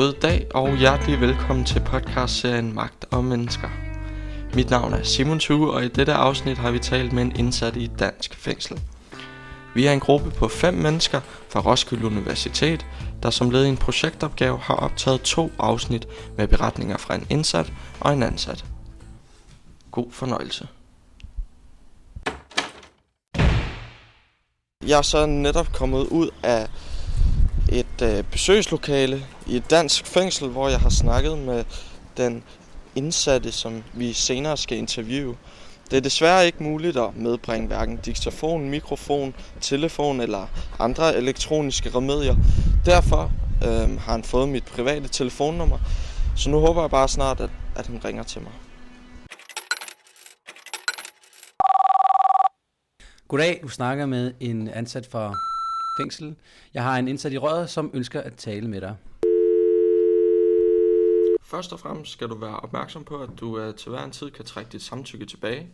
God dag og hjertelig velkommen til podcastserien Magt og Mennesker. Mit navn er Simon Tue, og i dette afsnit har vi talt med en indsat i et dansk fængsel. Vi er en gruppe på fem mennesker fra Roskilde Universitet, der som led i en projektopgave har optaget to afsnit med beretninger fra en indsat og en ansat. God fornøjelse. Jeg er så netop kommet ud af et øh, besøgslokale i et dansk fængsel, hvor jeg har snakket med den indsatte, som vi senere skal interviewe. Det er desværre ikke muligt at medbringe hverken diktafon, mikrofon, telefon eller andre elektroniske remedier. Derfor øh, har han fået mit private telefonnummer, så nu håber jeg bare snart, at, at han ringer til mig. Goddag, du snakker med en ansat fra fængsel. Jeg har en indsat i røret, som ønsker at tale med dig. Først og fremmest skal du være opmærksom på, at du øh, til hver en tid kan trække dit samtykke tilbage.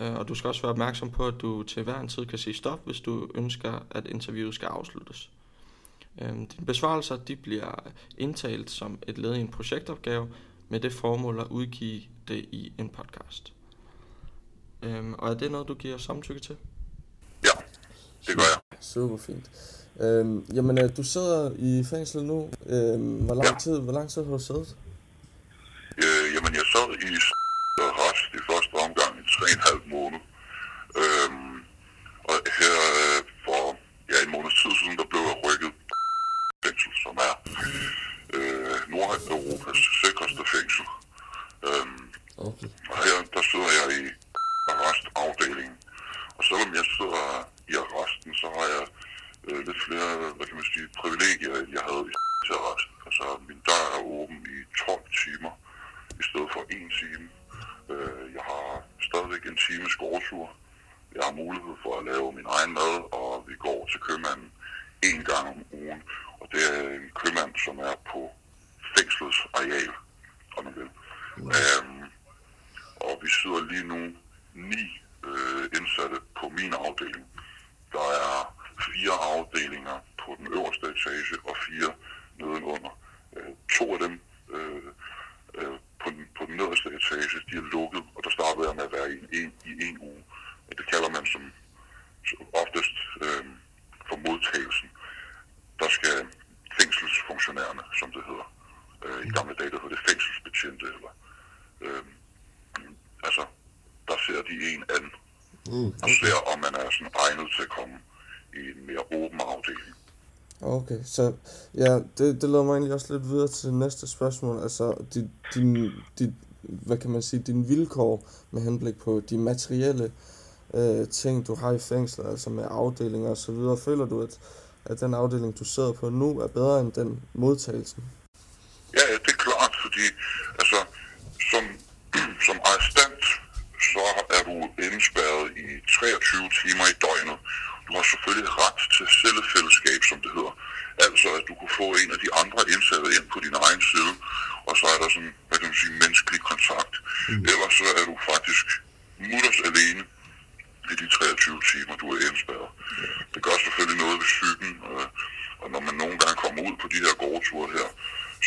Øh, Og du skal også være opmærksom på, at du til hver en tid kan sige stop, hvis du ønsker, at interviewet skal afsluttes. Øh, Dine besvarelser de bliver indtalt som et led i en projektopgave med det formål at udgive det i en podcast. Øh, Og er det noget, du giver samtykke til? Ja, det gør jeg. Super fint. Øhm, jamen, øh, du sidder i fængsel nu. Øhm, hvor lang tid, hvor lang tid har du siddet? Øh, jamen, jeg sad i s- og rest i første omgang i 3,5 måned. Øhm, og her øh, for ja, en måneds tid siden, der blev jeg rykket fængsel, som er øh, Nordeuropas sikreste fængsel. Øhm, Okay. og her, der sidder jeg i arrestafdelingen. Og selvom jeg sidder i arresten, så har jeg øh, lidt flere, hvad kan man sige, privilegier, end jeg havde i til arrest. Altså, min dør er åben i 12 timer, i stedet for en time. Øh, jeg har stadigvæk en times gårdtur. Jeg har mulighed for at lave min egen mad, og vi går til købmanden en gang om ugen. Og det er en er på fængslets areal, om man vil. Øhm, og vi sidder lige nu ni øh, indsatte på min afdeling. Der er fire afdelinger på den øverste etage og fire nedenunder. Øh, to af dem øh, øh, på, den, på den nederste etage, de er lukket, og der starter jeg med at være i en, i en uge. Og det kalder man som, som oftest øh, for modtagelsen. Der skal fængselsfunktionærerne, som det hedder, øh, i gamle dage, der hed det fængselsbetjente, eller øh, altså, der ser de en an, Mm, og ser, om man er sådan egnet til at komme i en mere åben afdeling. Okay, så ja, det, det leder mig egentlig også lidt videre til det næste spørgsmål. Altså, din, din, din, hvad kan man sige, dine vilkår med henblik på de materielle øh, ting, du har i fængslet, altså med afdelinger og så videre. Føler du, at, at den afdeling, du sidder på nu, er bedre end den modtagelsen? Ja, ja, det er klart, fordi altså, som, som arrestant, så er du indspærret i 23 timer i døgnet. Du har selvfølgelig ret til cellefællesskab, som det hedder. Altså, at du kan få en af de andre indsatte ind på din egen celle, og så er der sådan, hvad kan man sige, menneskelig kontakt. Mm. Ellers så er du faktisk mutters alene i de 23 timer, du er indspærret. Det gør selvfølgelig noget ved psyken, øh, og når man nogle gange kommer ud på de her gårdture her,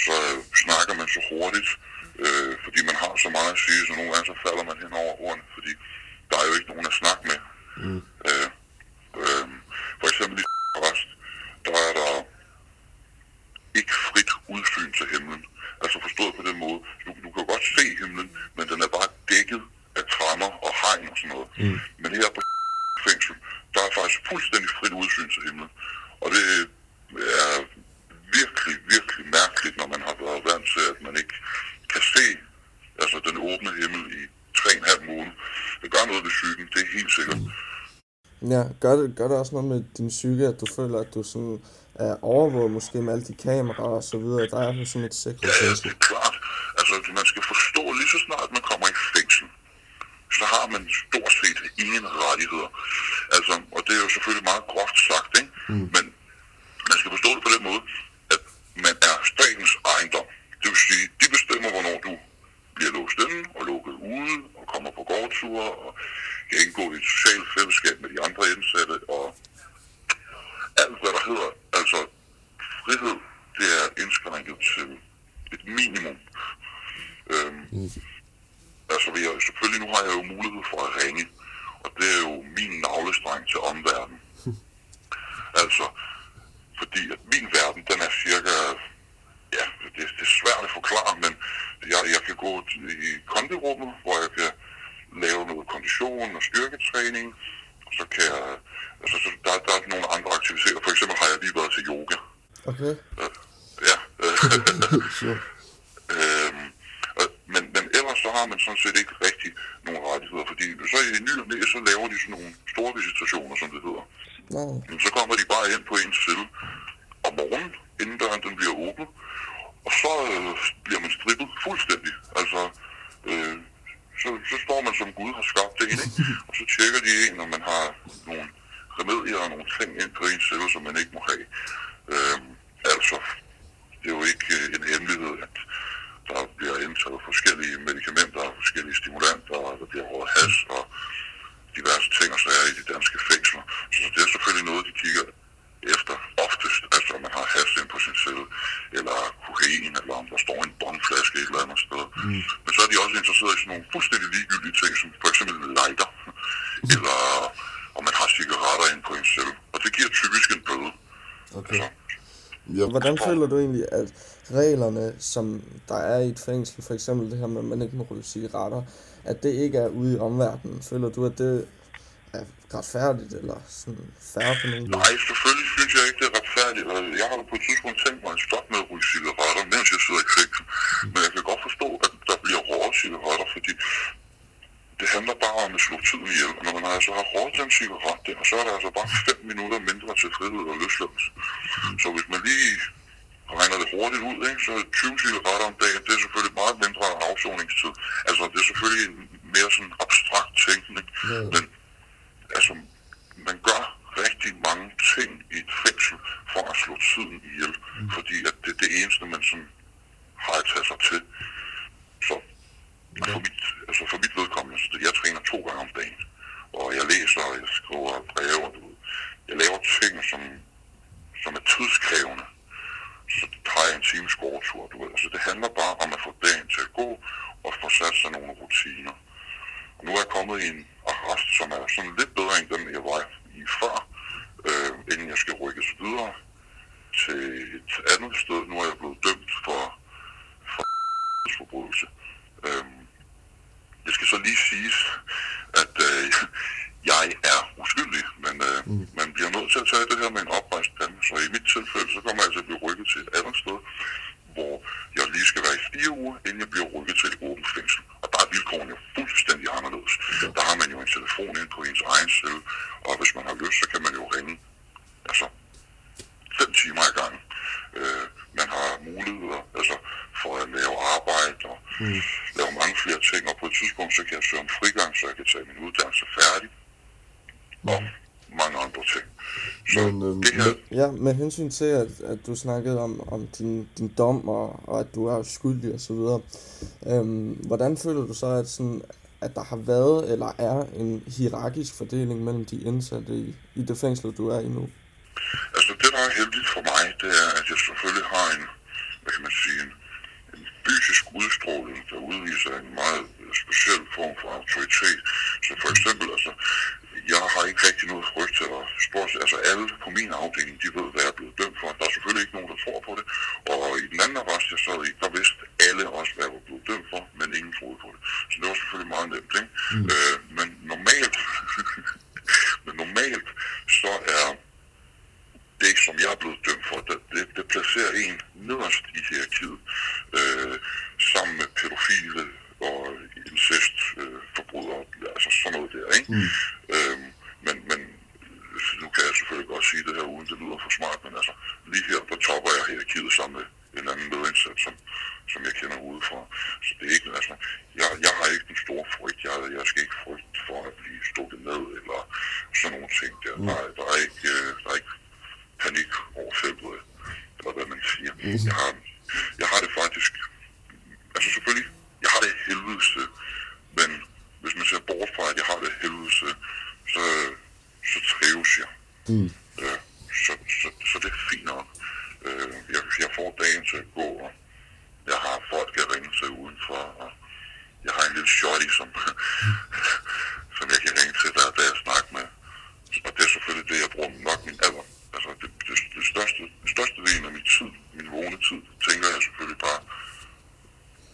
så øh, snakker man så hurtigt, øh, fordi man har så meget at sige, så nogle gange så falder man hen over ordene, fordi der er jo ikke nogen at snakke med. Mm. Øh, øh, for eksempel i rest, der er der ikke frit udsyn til himlen. Altså forstået på den måde, du, du kan godt se himlen, men den er bare dækket af tremmer og hegn og sådan noget. Mm. Men her på fængsel, der er faktisk fuldstændig frit udsyn til himlen. Og det er virkelig, virkelig mærkeligt, når man har været vant til, at man ikke kan se altså den åbne himmel i 3,5 måneder. Det gør noget ved psyken, det er helt sikkert. Ja, gør det, gør det også noget med din psyke, at du føler, at du sådan er overvåget måske med alle de kameraer og så videre, der er sådan et Ja, ja, det er klart. Altså, man skal forstå, lige så snart man kommer i fængsel, så har man stort set ingen rettigheder. Altså, og det er jo selvfølgelig meget groft sagt, ikke? Mm. Men man skal forstå det på den måde, at man er statens ejendom. Det vil sige, de bestemmer, hvornår du bliver låst inde og lukket ude og kommer på gårdture og kan indgå i et socialt fællesskab med de andre indsatte og alt, hvad der hedder, altså frihed, det er indskrænket til Mm. Altså, jeg, selvfølgelig nu har jeg jo mulighed for at ringe, og det er jo min navlestreng til omverdenen. altså, fordi at min verden, den er cirka, ja, det, det er svært at forklare, men jeg, jeg kan gå i kondirummet, hvor jeg kan lave noget kondition og styrketræning, og så kan jeg, altså, så der, der er nogle andre aktiviteter. For eksempel har jeg lige været til yoga. Okay. Øh, ja. sure. øhm, øh, men, men ellers så har man sådan set ikke rigtig nogen rettigheder, fordi så i ny og næ, så laver de sådan nogle store visitationer, som det hedder. Nå, Men så kommer de bare ind på ens celle om morgenen, inden døren den bliver åbnet, og så øh, bliver man strippet fuldstændig. Altså, øh, så, så står man som Gud har skabt det, ikke? og så tjekker de en, når man har nogle remedier og nogle ting ind på ens celle, som man ikke må have. Øh, altså, det er jo ikke øh, en hemmelighed, at der bliver indtaget forskellige medicamenter, forskellige stimulanter, og der bliver råd has og diverse ting og sager i de danske fængsler. Så det er selvfølgelig noget, de kigger efter oftest, altså om man har has ind på sin celle, eller kokain, eller om der står en bongflaske et eller andet sted. Mm. Men så er de også interesseret i sådan nogle fuldstændig ligegyldige ting, som for eksempel lighter, eller om man har cigaretter ind på en celle. Og det giver typisk en bøde. okay. Så, Ja. Hvordan føler du egentlig, at reglerne, som der er i et fængsel, for eksempel det her med, at man ikke må ryge cigaretter, at det ikke er ude i omverdenen? Føler du, at det er retfærdigt, eller sådan færre på nogen? Nej, selvfølgelig synes jeg ikke, det er retfærdigt. Altså, jeg har på et tidspunkt tænkt mig at stoppe med at ryge cigaretter, mens jeg sidder i fængsel. Men jeg kan godt forstå, at der bliver røget cigaretter, fordi det handler bare om at slå tiden ihjel. Og når man altså har råd til en cigaret der, så er der altså bare 5 minutter mindre til frihed og løsladelse. Så hvis man lige regner det hurtigt ud, ikke, så er 20 cigaretter om dagen, det er selvfølgelig meget mindre end afsoningstid. Altså, det er selvfølgelig en mere sådan abstrakt tænkning, men altså, man gør rigtig mange ting i et fængsel for at slå tiden ihjel, mm. fordi at det er det eneste, man sådan har at tage sig til. Så ja. for, mit, altså for mit vedkommende, så jeg træner to gange om dagen, og jeg læser, og jeg skriver breve, og du ved, jeg laver ting, som, som er tidskrævende. Så har jeg en times gårdtur, du ved. Altså det handler bare om at få dagen til at gå, og få sat sig nogle rutiner. Og nu er jeg kommet i en arrest, som er sådan lidt bedre end den, jeg var i før, øh, inden jeg skal rykkes videre til et andet sted. Nu er jeg blevet dømt for, for forbrydelse. Øh, det skal så lige siges, at øh, jeg er uskyldig, men øh, mm. man bliver nødt til at tage det her med en oprejst pande. Så i mit tilfælde, så kommer jeg altså at blive rykket til et andet sted, hvor jeg lige skal være i fire uger, inden jeg bliver rykket til et åbent fængsel. Og der er vilkårene jo fuldstændig anderledes. Ja. Der har man jo en telefon ind på ens egen celle, og hvis man har lyst, så kan man jo ringe altså, fem timer i gang. Øh, man har muligheder altså, for at lave arbejde og mm. lave mange flere ting, og på et tidspunkt, så kan jeg søge om frigang, så jeg kan tage min uddannelse færdig. Og mange andre ting. Så Men, øhm, det her, Ja, med hensyn til, at, at du snakkede om, om din, din dom, og, og at du er skyldig og så videre. Øhm, hvordan føler du så, at, sådan, at der har været, eller er en hierarkisk fordeling mellem de indsatte i, i det fængsel, du er i nu? Altså det, der er heldigt for mig, det er, at jeg selvfølgelig har en, hvad kan man sige, en, en fysisk udstråling, der udviser en meget øh, speciel form for autoritet. Så for eksempel, altså, jeg har ikke rigtig noget frygt til at spørge, altså alle på min afdeling, de ved, hvad jeg er blevet dømt for. Der er selvfølgelig ikke nogen, der tror på det. Og i den anden arrest, jeg sad i, der vidste alle også, hvad jeg var blevet dømt for, men ingen troede på det. Så det var selvfølgelig meget nemt, ikke? Mm. Øh, men normalt, men normalt, så er det, som jeg er blevet dømt for, det, det, det placerer en nederst i hierarkiet, øh, sammen med pædofile og incestforbrydere, øh, altså sådan noget der, ikke? Mm. Øh, men, men nu kan jeg selvfølgelig godt sige det her, uden det lyder for smart, men altså lige her, der topper jeg hierarkiet sammen med en anden medindsat, som, som jeg kender udefra. Så det er ikke, altså, jeg, jeg har ikke den store frygt. Jeg, jeg skal ikke frygte for at blive stukket ned, eller sådan nogle ting der. Mm. Der, er- der, er ikke, øh, der er ikke panik over feltet, eller hvad man siger. Mm. Jeg, har, jeg har det faktisk, altså selvfølgelig, jeg har det helvedeste, men hvis man ser bort fra, at jeg har det helvedeste, så, så trives jeg. Mm. Øh, så, så, så det er fint nok. Øh, jeg, jeg får dagen til at gå, og jeg har folk, jeg ringer til udenfor, og buddy, som, som jeg kan ringe til, der, der jeg snakker med. Og det er selvfølgelig det, jeg bruger nok min alder. Altså det, det, det største, det største del af min tid, min vågne tid, tænker jeg selvfølgelig bare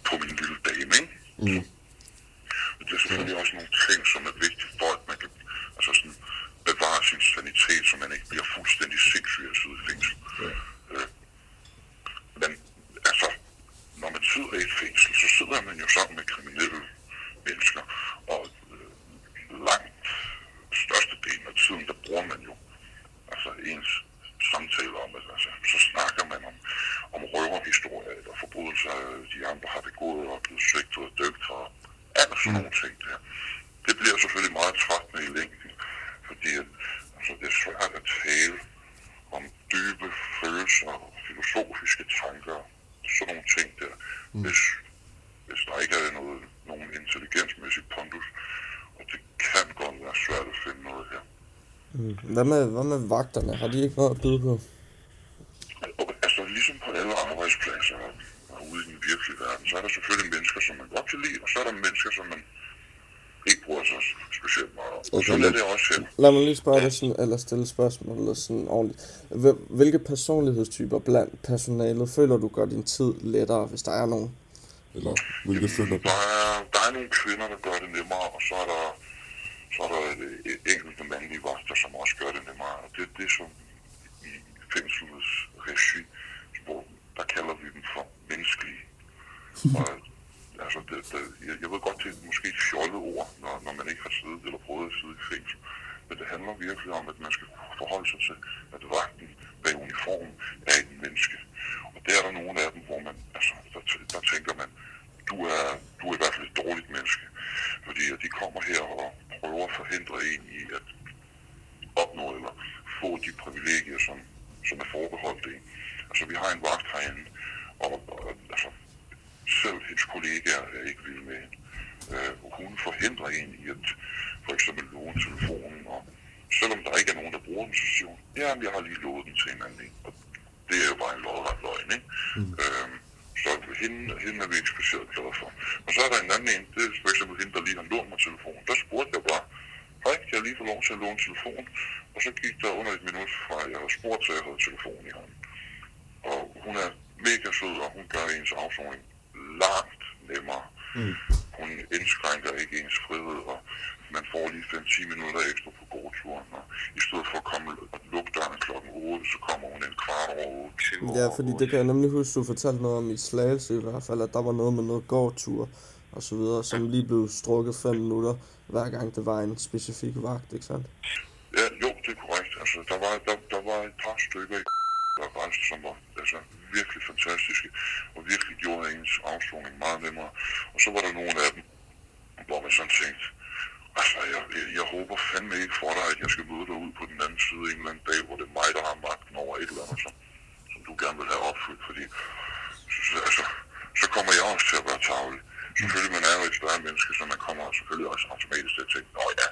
på min lille dame, ikke? Mm. Men det er selvfølgelig også nogle ting, som er vigtige for, at man kan altså sådan, bevare sin sanitet, så man ikke bliver fuldstændig sindssyg af at sidde i fængsel. Ja. Øh, men altså, når man sidder i et fængsel, så sidder man jo sammen med kriminelle mennesker, og øh, langt størstedelen af tiden, der bruger man jo altså ens samtaler om, at altså, så snakker man om, om røverhistorier eller forbrydelser, de andre har begået og blevet svigtet og døbt og alle sådan nogle ting der. Det bliver selvfølgelig meget trættende i længden, fordi at, altså, det er svært at tale om dybe følelser og filosofiske tanker, sådan nogle ting der, mm. hvis, hvis der ikke er noget, nogen intelligensmæssig pondus, og det kan godt være svært at finde noget her. Mm. Hvad med, hvad med vagterne? Har de ikke noget at byde på? Og, altså ligesom på alle arbejdspladser og, ude i den virkelige verden, så er der selvfølgelig mennesker, som man godt kan lide, og så er der mennesker, som man ikke bruger sig specielt meget om. Okay, Sådan er det også her. Lad mig lige spørge dig sådan, eller stille spørgsmål eller sådan ordentligt. Hvil- Hvilke personlighedstyper blandt personalet føler du gør din tid lettere, hvis der er nogen? Eller hvilke føler du? Der er, der er nogle kvinder, der gør det nemmere, og så er der, så er der enkelte mandlige vagter, som også gør det nemmere. Og det er det, som i fængslets regi, hvor der kalder vi dem for menneskelige. Og, altså, det, det, jeg, jeg ved godt, det er måske et fjollet ord, når, når man ikke har siddet eller prøvet at sidde i fængsel. Men det handler virkelig om, at man skal forholde sig til, at vagten bag uniformen er et menneske. Og der er der nogle af dem, hvor man, altså, der, der tænker man, du er, du er i hvert fald et dårligt menneske. Fordi at de kommer her og prøver at forhindre en i at opnå eller få de privilegier, som, som er forbeholdt en. Altså, vi har en vagt herinde, og, og altså, selv hendes kollegaer er ikke vilde med hende. Øh, hun forhindrer en i at for eksempel låne telefonen, og selvom der ikke er nogen, der bruger den, så siger hun, ja, jeg har lige lovet den til en anden. en." Og det er jo bare en lodret løgn, ikke? Mm. Øhm, så hende, hende er vi ikke specielt glade for. Og så er der en anden en, det er for eksempel hende, der lige har lånt mig telefonen. Der spurgte jeg bare, hej, kan jeg lige få lov til at låne telefonen? Og så gik der under et minut fra, at jeg havde spurgt, til jeg havde telefonen i hånden. Og hun er mega sød, og hun gør ens afsoning langt nemmere. Mm. Hun indskrænker ikke ens frihed, og man får lige 5-10 minutter ekstra på gårdturen. Og i stedet for at komme og lukke døren klokken 8, så kommer hun en kvart over 8. til Ja, fordi det kan jeg nemlig huske, du fortalte noget om i Slagelse i hvert fald, at der var noget med noget gårdtur og så videre, som lige blev strukket 5 minutter, hver gang det var en specifik vagt, ikke sandt? Ja, jo, det er korrekt. Altså, der var, der, der var et par stykker i der rejste, som var altså, virkelig fantastiske, og virkelig gjorde ens afsoning meget nemmere. Og så var der nogle af dem, hvor man sådan tænkte, altså, jeg, jeg, jeg håber fandme ikke for dig, at jeg skal møde dig ud på den anden side en eller anden dag, hvor det er mig, der har magten over et eller andet, som du gerne vil have opfyldt, fordi så, altså, så kommer jeg også til at være tavlig. Selvfølgelig, man er jo et større menneske, så man kommer selvfølgelig også automatisk til at tænke, nå ja,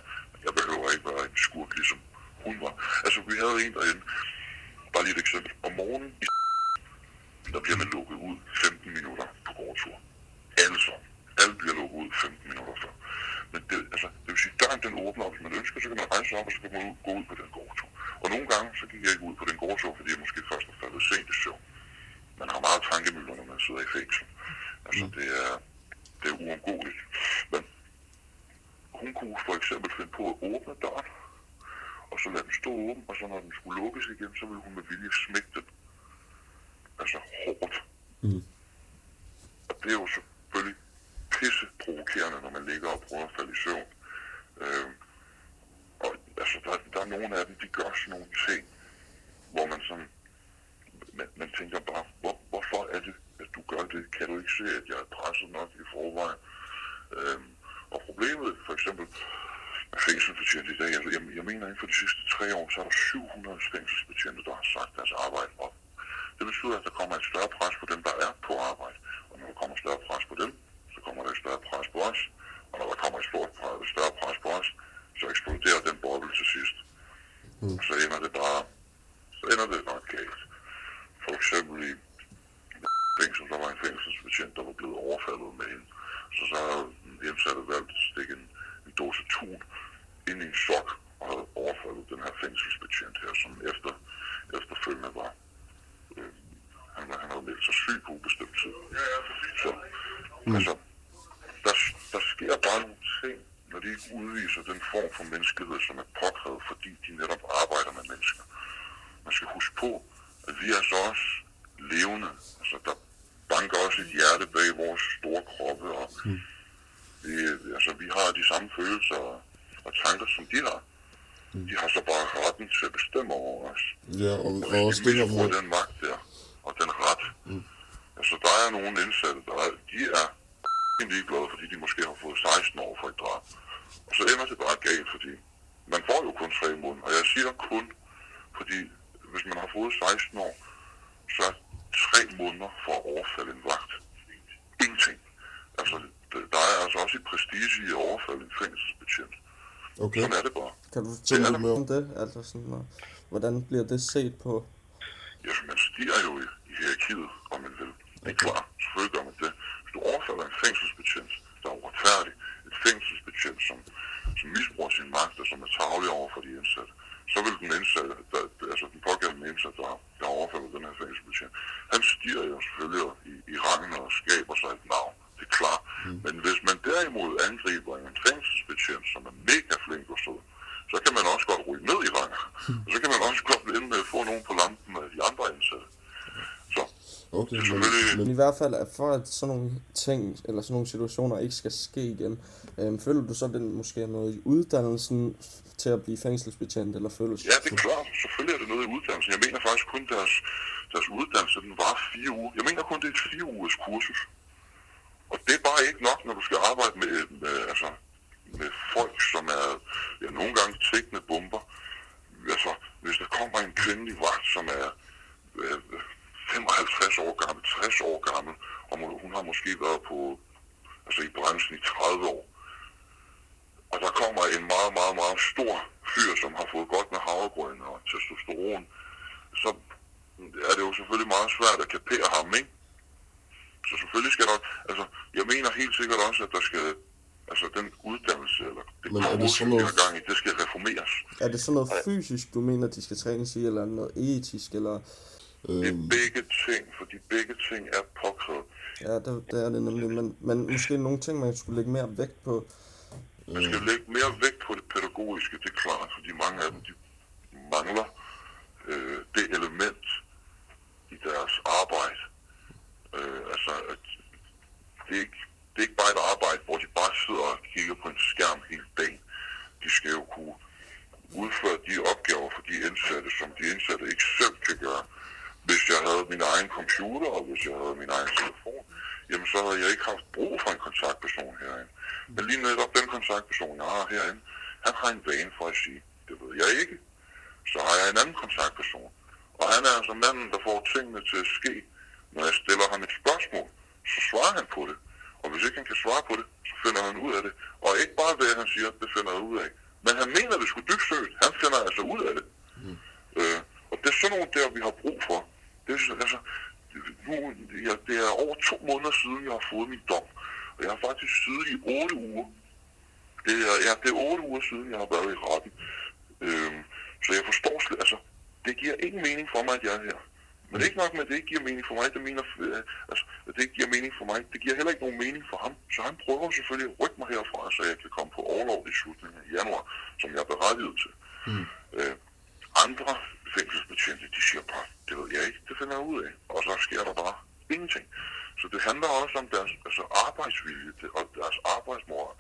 jeg behøver ikke være en skurk, ligesom hun var. Altså, vi havde en derinde, bare lige et eksempel. Om morgenen, i der bliver man lukket ud 15 minutter på gårdtur. Alle sammen. Alle bliver lukket ud 15 minutter før. Men det, altså, det vil sige, døren den åbner, og hvis man ønsker, så kan man rejse sig op, og så kan man ud, gå ud på den gårdtur. Og nogle gange, så gik jeg ikke ud på den gårdtur, fordi jeg måske først er faldet sent i søvn. Man har meget tankemøller, når man sidder i fængsel. Altså, det er, det er uundgåeligt. Men hun kunne for eksempel finde på at åbne døren, og så lade den stå åben, og så når den skulle lukkes igen, så ville hun med vilje smække den. Altså hårdt. Mm. Og det er jo selvfølgelig pisse provokerende, når man ligger og prøver at falde i søvn. Øhm, og altså, der, der er nogle af dem, de gør sådan nogle ting, hvor man sådan, man, man tænker bare, hvor, hvorfor er det, at du gør det? Kan du ikke se, at jeg er presset nok i forvejen? Øhm, og problemet, for eksempel, med fængselsbetjente i dag, altså, jeg, jeg mener, inden for de sidste tre år, så er der 700 fængselsbetjente, der har sagt deres arbejde op. Det betyder, at der kommer et større pres på dem, der er på arbejde. Og når der kommer et større pres på dem, så kommer der et større pres på os. Og når der kommer et stort pres, større pres på os, så eksploderer den boble til sidst. Mm. Og så ender det bare, så ender det ret galt. For eksempel i fængsel, der var en fængselsbetjent, der var blevet overfaldet med en. Så så havde den hjemsatte valgt at stikke en, en dose tun ind i en sok og havde overfaldet den her fængselsbetjent her, som efter, efterfølgende var... Øh, han, han havde meldt sig syg på ubestemt tid. Så, mm. altså, der, der sker bare nogle ting, når de ikke udviser den form for menneskelighed, som er påkrævet, fordi de netop arbejder med mennesker. Man skal huske på, at vi er så også levende. Altså, der banker også et hjerte bag vores store kroppe, og mm. vi, altså, vi har de samme følelser og, tanker, som de har. Mm. De har så bare retten til at bestemme over os. Ja, og, Og og også de det her med... den magt der, og den ret, mm. altså der er nogle indsatte, der er, de er ligeglade, fordi de måske har fået 16 år for et drab. Og så ender det bare galt, fordi man får jo kun tre måneder. Og jeg siger kun, fordi hvis man har fået 16 år, så tre måneder for at overfalde en vagt. Ingenting. Altså, det- der er altså også et prestige i at overfalde en fængselsbetjent. Okay, Sådan er det bare. Kan du er lidt mere om det? Altså sådan, og, hvordan bliver det set på? Ja, så man stiger jo i, i hierarkiet, om man vil. Det er klart, selvfølgelig gør man det. Hvis du overfalder en fængselsbetjent, der er uretfærdig, et fængselsbetjent, som, som misbruger sin magt og som er tavlig over for de indsatte, så vil den indsatte, der, altså den pågældende indsatte, der, der overfalder den her fængselsbetjent, han stiger jo selvfølgelig i, i rangen og skaber sig et navn. Det er klart. Mm. Men hvis man derimod angriber en fængselsbetjent, som er mega flink og sød, så kan man også godt ryge ned i rangen. Og så kan man også godt ind med at få nogen på lampen af de andre indsatte. Okay, det er men. Men i hvert fald, at for at sådan nogle ting, eller sådan nogle situationer ikke skal ske igen, øhm, føler du så, den måske er noget i uddannelsen til at blive fængselsbetjent, eller føler du Ja, det er klart. Selvfølgelig er det noget i uddannelsen. Jeg mener faktisk kun deres, deres uddannelse, den var fire uger. Jeg mener kun, det er et fire ugers kursus. Og det er bare ikke nok, når du skal arbejde med, med, altså, med folk, som er ja, nogle gange tækkende bomber. Altså, hvis der kommer en kvindelig vagt, som er øh, 55 år gammel, 60 år gammel, og hun har måske været på, altså i branchen i 30 år, og der kommer en meget, meget, meget stor fyr, som har fået godt med havregrøn og testosteron, så er det jo selvfølgelig meget svært at kapere ham, ikke? Så selvfølgelig skal der, altså, jeg mener helt sikkert også, at der skal, altså den uddannelse, eller det Men er det sådan vi noget- har gang i, det skal reformeres. Er det sådan noget fysisk, du mener, de skal trænes i, eller er noget etisk, eller... Det er øhm, begge ting, fordi begge ting er påkrævet. Ja, det, det er det nemlig, men, men måske nogle ting, man skulle lægge mere vægt på. Man skal lægge mere vægt på det pædagogiske, det er klart, fordi mange af dem de mangler øh, det element i deres arbejde. Øh, altså, at det, er ikke, det er ikke bare et arbejde, hvor de bare sidder og kigger på en skærm hele dagen. De skal jo kunne udføre de opgaver for de indsatte, som de indsatte ikke selv kan gøre. Hvis jeg havde min egen computer, og hvis jeg havde min egen telefon, jamen så havde jeg ikke haft brug for en kontaktperson herinde. Men lige netop den kontaktperson, jeg har herinde, han har en vane for at sige, det ved jeg ikke. Så har jeg en anden kontaktperson. Og han er altså manden, der får tingene til at ske. Når jeg stiller ham et spørgsmål, så svarer han på det. Og hvis ikke han kan svare på det, så finder han ud af det. Og ikke bare hvad han siger, det finder jeg ud af. Men han mener det skulle dybt søgt. Han finder altså ud af det. Mm. Øh, og det er sådan nogle der, vi har brug for. Det så- altså, nu, ja, det er over to måneder siden, jeg har fået min dom. Og jeg har faktisk siddet i otte uger. Det er, ja, det er otte uger siden, jeg har været i retten. Øhm, så jeg forstår slet, altså, det giver ingen mening for mig, at jeg er her. Men ikke nok med, at det ikke giver mening for mig, det mener, øh, altså, at det ikke giver mening for mig. Det giver heller ikke nogen mening for ham. Så han prøver selvfølgelig at rykke mig herfra, så jeg kan komme på overlov i slutningen af januar, som jeg er berettiget til. Mm. Øh, andre fængselsbetjente, de siger bare, det ved jeg ikke, det finder jeg ud af. Og så sker der bare ingenting. Så det handler også om deres altså arbejdsvilje og deres arbejdsmoral.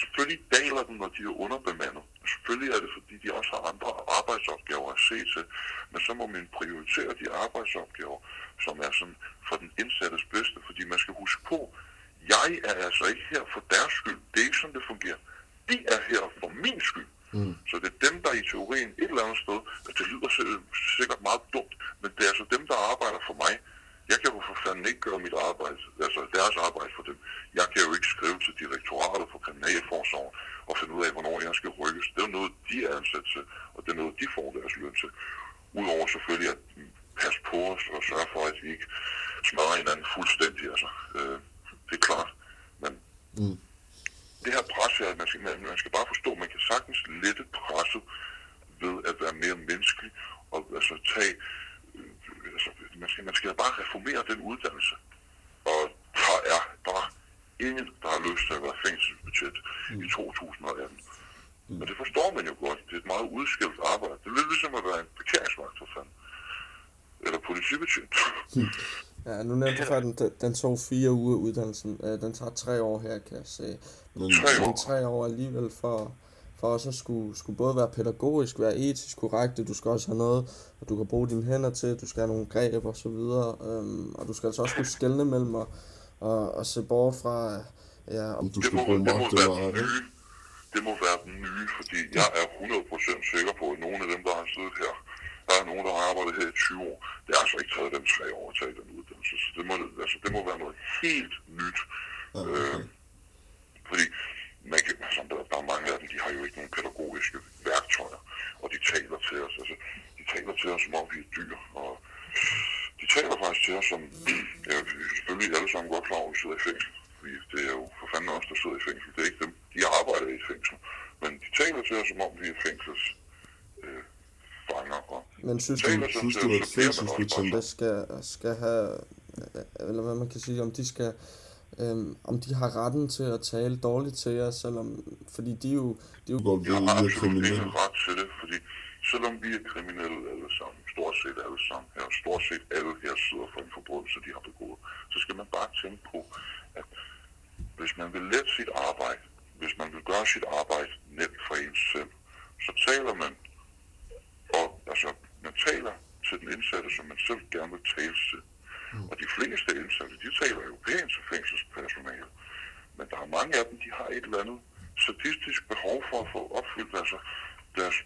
Selvfølgelig daler den, når de er underbemandet. Selvfølgelig er det, fordi de også har andre arbejdsopgaver at se til. Men så må man prioritere de arbejdsopgaver, som er sådan for den indsattes bedste. Fordi man skal huske på, jeg er altså ikke her for deres skyld. Det er ikke sådan, det fungerer. De er her for min skyld. Mm. Så det er dem, der i teorien et eller andet sted, at det lyder si- sikkert meget dumt, men det er altså dem, der arbejder for mig. Jeg kan jo for fanden ikke gøre mit arbejde, altså deres arbejde for dem. Jeg kan jo ikke skrive til direktoratet for kriminalforsorgen og finde ud af, hvornår jeg skal rykkes. Det er jo noget, de er ansat til, og det er noget, de får deres løn til. Udover selvfølgelig at passe på os og sørge for, at vi ikke smadrer hinanden fuldstændig. Altså, øh, det er klart. Men Mm. Det her pres her, man skal, man, skal bare forstå, man kan sagtens lette presset ved at være mere menneskelig og altså tage, øh, altså, man skal, man skal bare reformere den uddannelse. Og der er bare ingen, der har lyst til at være fængselsbetjent mm. i 2018. Mm. Og det forstår man jo godt. Det er et meget udskilt arbejde. Det er lidt ligesom at være en parkeringsvagt for fanden. Eller politibetjent. Ja, nu nævnte du før, at den, den tog fire uger uddannelsen. Øh, Den tager tre år her, kan jeg se. Men, Tre år. tre år alligevel for, for også at skulle, skulle både være pædagogisk, være etisk korrekt, du skal også have noget, og du kan bruge dine hænder til, du skal have nogle greb og så videre, øhm, og du skal altså også kunne skelne mellem og, og, og se bort fra, ja, om, du Det skal må, bruge det må magt eller nye. Det må være den nye, fordi jeg er 100% sikker på, at nogle af dem, der har siddet her, der er nogen, der har arbejdet her i 20 år. Det har altså ikke taget dem tre år at tage den uddannelse, så det må, altså, det må være noget helt nyt. Ja, Øh, okay. fordi man kan, altså, der, der er mange af dem, de har jo ikke nogen pædagogiske værktøjer, og de taler til os, altså, de taler til os, som om vi er dyr, og de taler faktisk til os som, ja, vi er selvfølgelig alle sammen godt klar over, at vi sidder i fængsel, fordi det er jo for fanden os, der sidder i fængsel, det er ikke dem, de arbejder i et fængsel, men de taler til os, som om vi er fængsels men synes du, synes du, at bare det skal, skal have, eller hvad man kan sige, om de skal, øhm, om de har retten til at tale dårligt til jer, selvom, fordi de er jo, de jo godt ved, at I er absolut ingen ret til det, fordi selvom vi er kriminelle alle sammen, stort set alle sammen her, stort set alle her sidder for en forbrydelse, de har begået, så skal man bare tænke på, at hvis man vil lette sit arbejde, hvis man vil gøre sit arbejde nemt for ens selv, så taler man, og altså, man taler til den indsatte, som man selv gerne vil tale til. Og de fleste indsatte, de taler jo pænt til fængselspersonale. Men der er mange af dem, de har et eller andet sadistisk behov for at få opfyldt altså, deres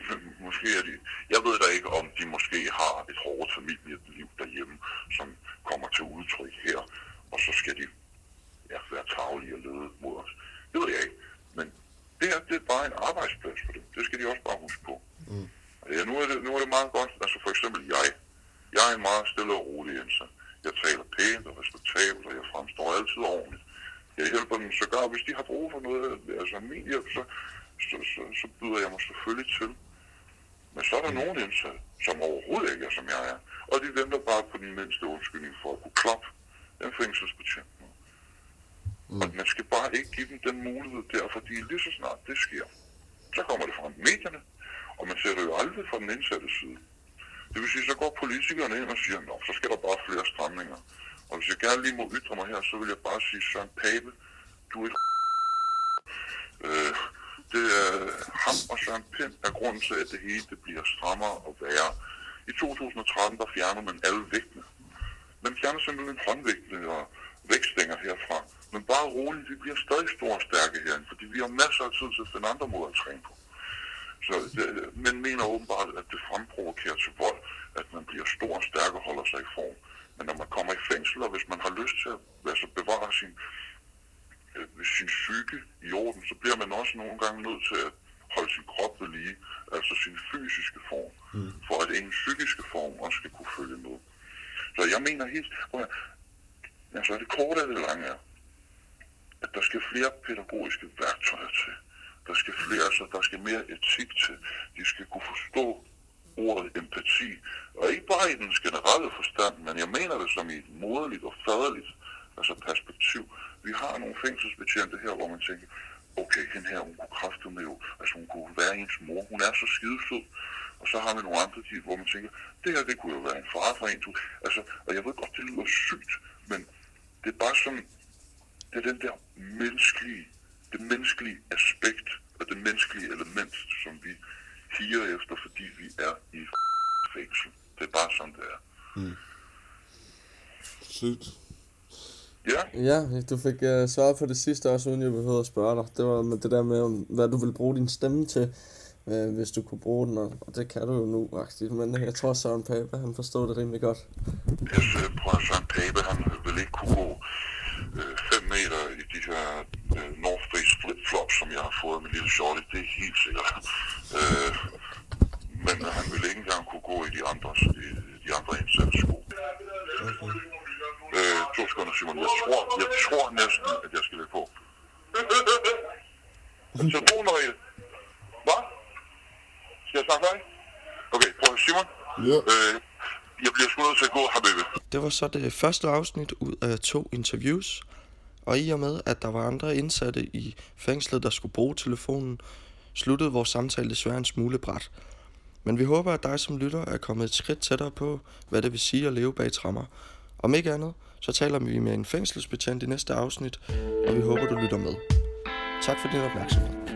måske er de, jeg ved da ikke, om de måske har et hårdt familieliv derhjemme, som kommer til udtryk her, og så skal de ja, være tavlige og lede mod os. Det ved jeg ikke. Men det her, det er bare en arbejdsplads for dem. Det skal de også bare huske på. Mm. Ja, nu er, det, nu er det meget godt. Altså for eksempel jeg. Jeg er en meget stille og rolig indsat. Jeg taler pænt og respektabelt, og jeg fremstår altid ordentligt. Jeg hjælper dem sågar, hvis de har brug for noget, altså min hjælp, så, så, så, så byder jeg mig selvfølgelig til. Men så er der nogen indsatte, som overhovedet ikke er, som jeg er. Og de venter bare på den mindste undskyldning for at kunne klappe en fængselsbetjent. Mm. Og man skal bare ikke give dem den mulighed der, fordi lige så snart det sker, så kommer det i medierne, og man ser det jo aldrig fra den indsatte side. Det vil sige, så går politikerne ind og siger, nå, så skal der bare flere stramninger. Og hvis jeg gerne lige må ytre mig her, så vil jeg bare sige, Søren Pape, du er et øh, det er ham og Søren Pind er grunden til, at det hele det bliver strammere og værre. I 2013, der fjerner man alle vægtene. Man fjerner simpelthen håndvægtene og vægtstænger herfra. Men bare roligt, vi bliver stadig store og stærke herinde, fordi vi har masser af tid til at finde andre måder at træne på. Så det, man mener åbenbart, at det fremprovokerer til vold, at man bliver stor og stærk og holder sig i form. Men når man kommer i fængsel, og hvis man har lyst til at altså bevare sin, øh, sin psyke i orden, så bliver man også nogle gange nødt til at holde sin krop ved lige, altså sin fysiske form, mm. for at ens psykiske form også skal kunne følge med. Så jeg mener helt, at- altså det korte af det lange er, at der skal flere pædagogiske værktøjer til. Der skal flere, altså der skal mere etik til. De skal kunne forstå ordet empati. Og ikke bare i den generelle forstand, men jeg mener det som i et moderligt og faderligt altså perspektiv. Vi har nogle fængselsbetjente her, hvor man tænker, okay, den her, hun kunne kræfte med jo, altså hun kunne være ens mor, hun er så skidesød. Og så har vi nogle andre, de- hvor man tænker, det her, det kunne jo være en far for en. du- Altså, og jeg ved godt, det lyder sygt, men det er bare sådan, det er den der menneskelige, det menneskelige aspekt og det menneskelige element, som vi higer efter, fordi vi er i fængsel. Det er bare sådan, det er. Sygt. Ja, Ja, du fik uh, svaret på det sidste også, uden jeg behøvede at spørge dig. Det var med det der med, hvad du vil bruge din stemme til, uh, hvis du kunne bruge den, og, og det kan du jo nu, faktisk. Men jeg tror, Søren Pape, han forstod det rimelig godt. jeg ser på at Søren Pape, han vil ikke kunne gå 5 meter i de her øh, North Face flip-flops, som jeg har fået af min lille shorty. Det er helt sikkert. Øh, men han vil ikke engang kunne gå i de andre, i de andre indsatte sko. Øh, to sekunder, Simon. Jeg tror, jeg tror næsten, at jeg skal lægge på. Telefonnøgle. Hvad? Skal jeg snakke færdig? Okay, prøv at- Simon. Ja. Øh, jeg bliver sgu nødt til at gå, Habibi. Det var så det første afsnit ud af to interviews. Og i og med, at der var andre indsatte i fængslet, der skulle bruge telefonen, sluttede vores samtale desværre en smule bræt. Men vi håber, at dig som lytter er kommet et skridt tættere på, hvad det vil sige at leve bag trammer. Om ikke andet, så taler vi med en fængselsbetjent i næste afsnit, og vi håber, du lytter med. Tak for din opmærksomhed.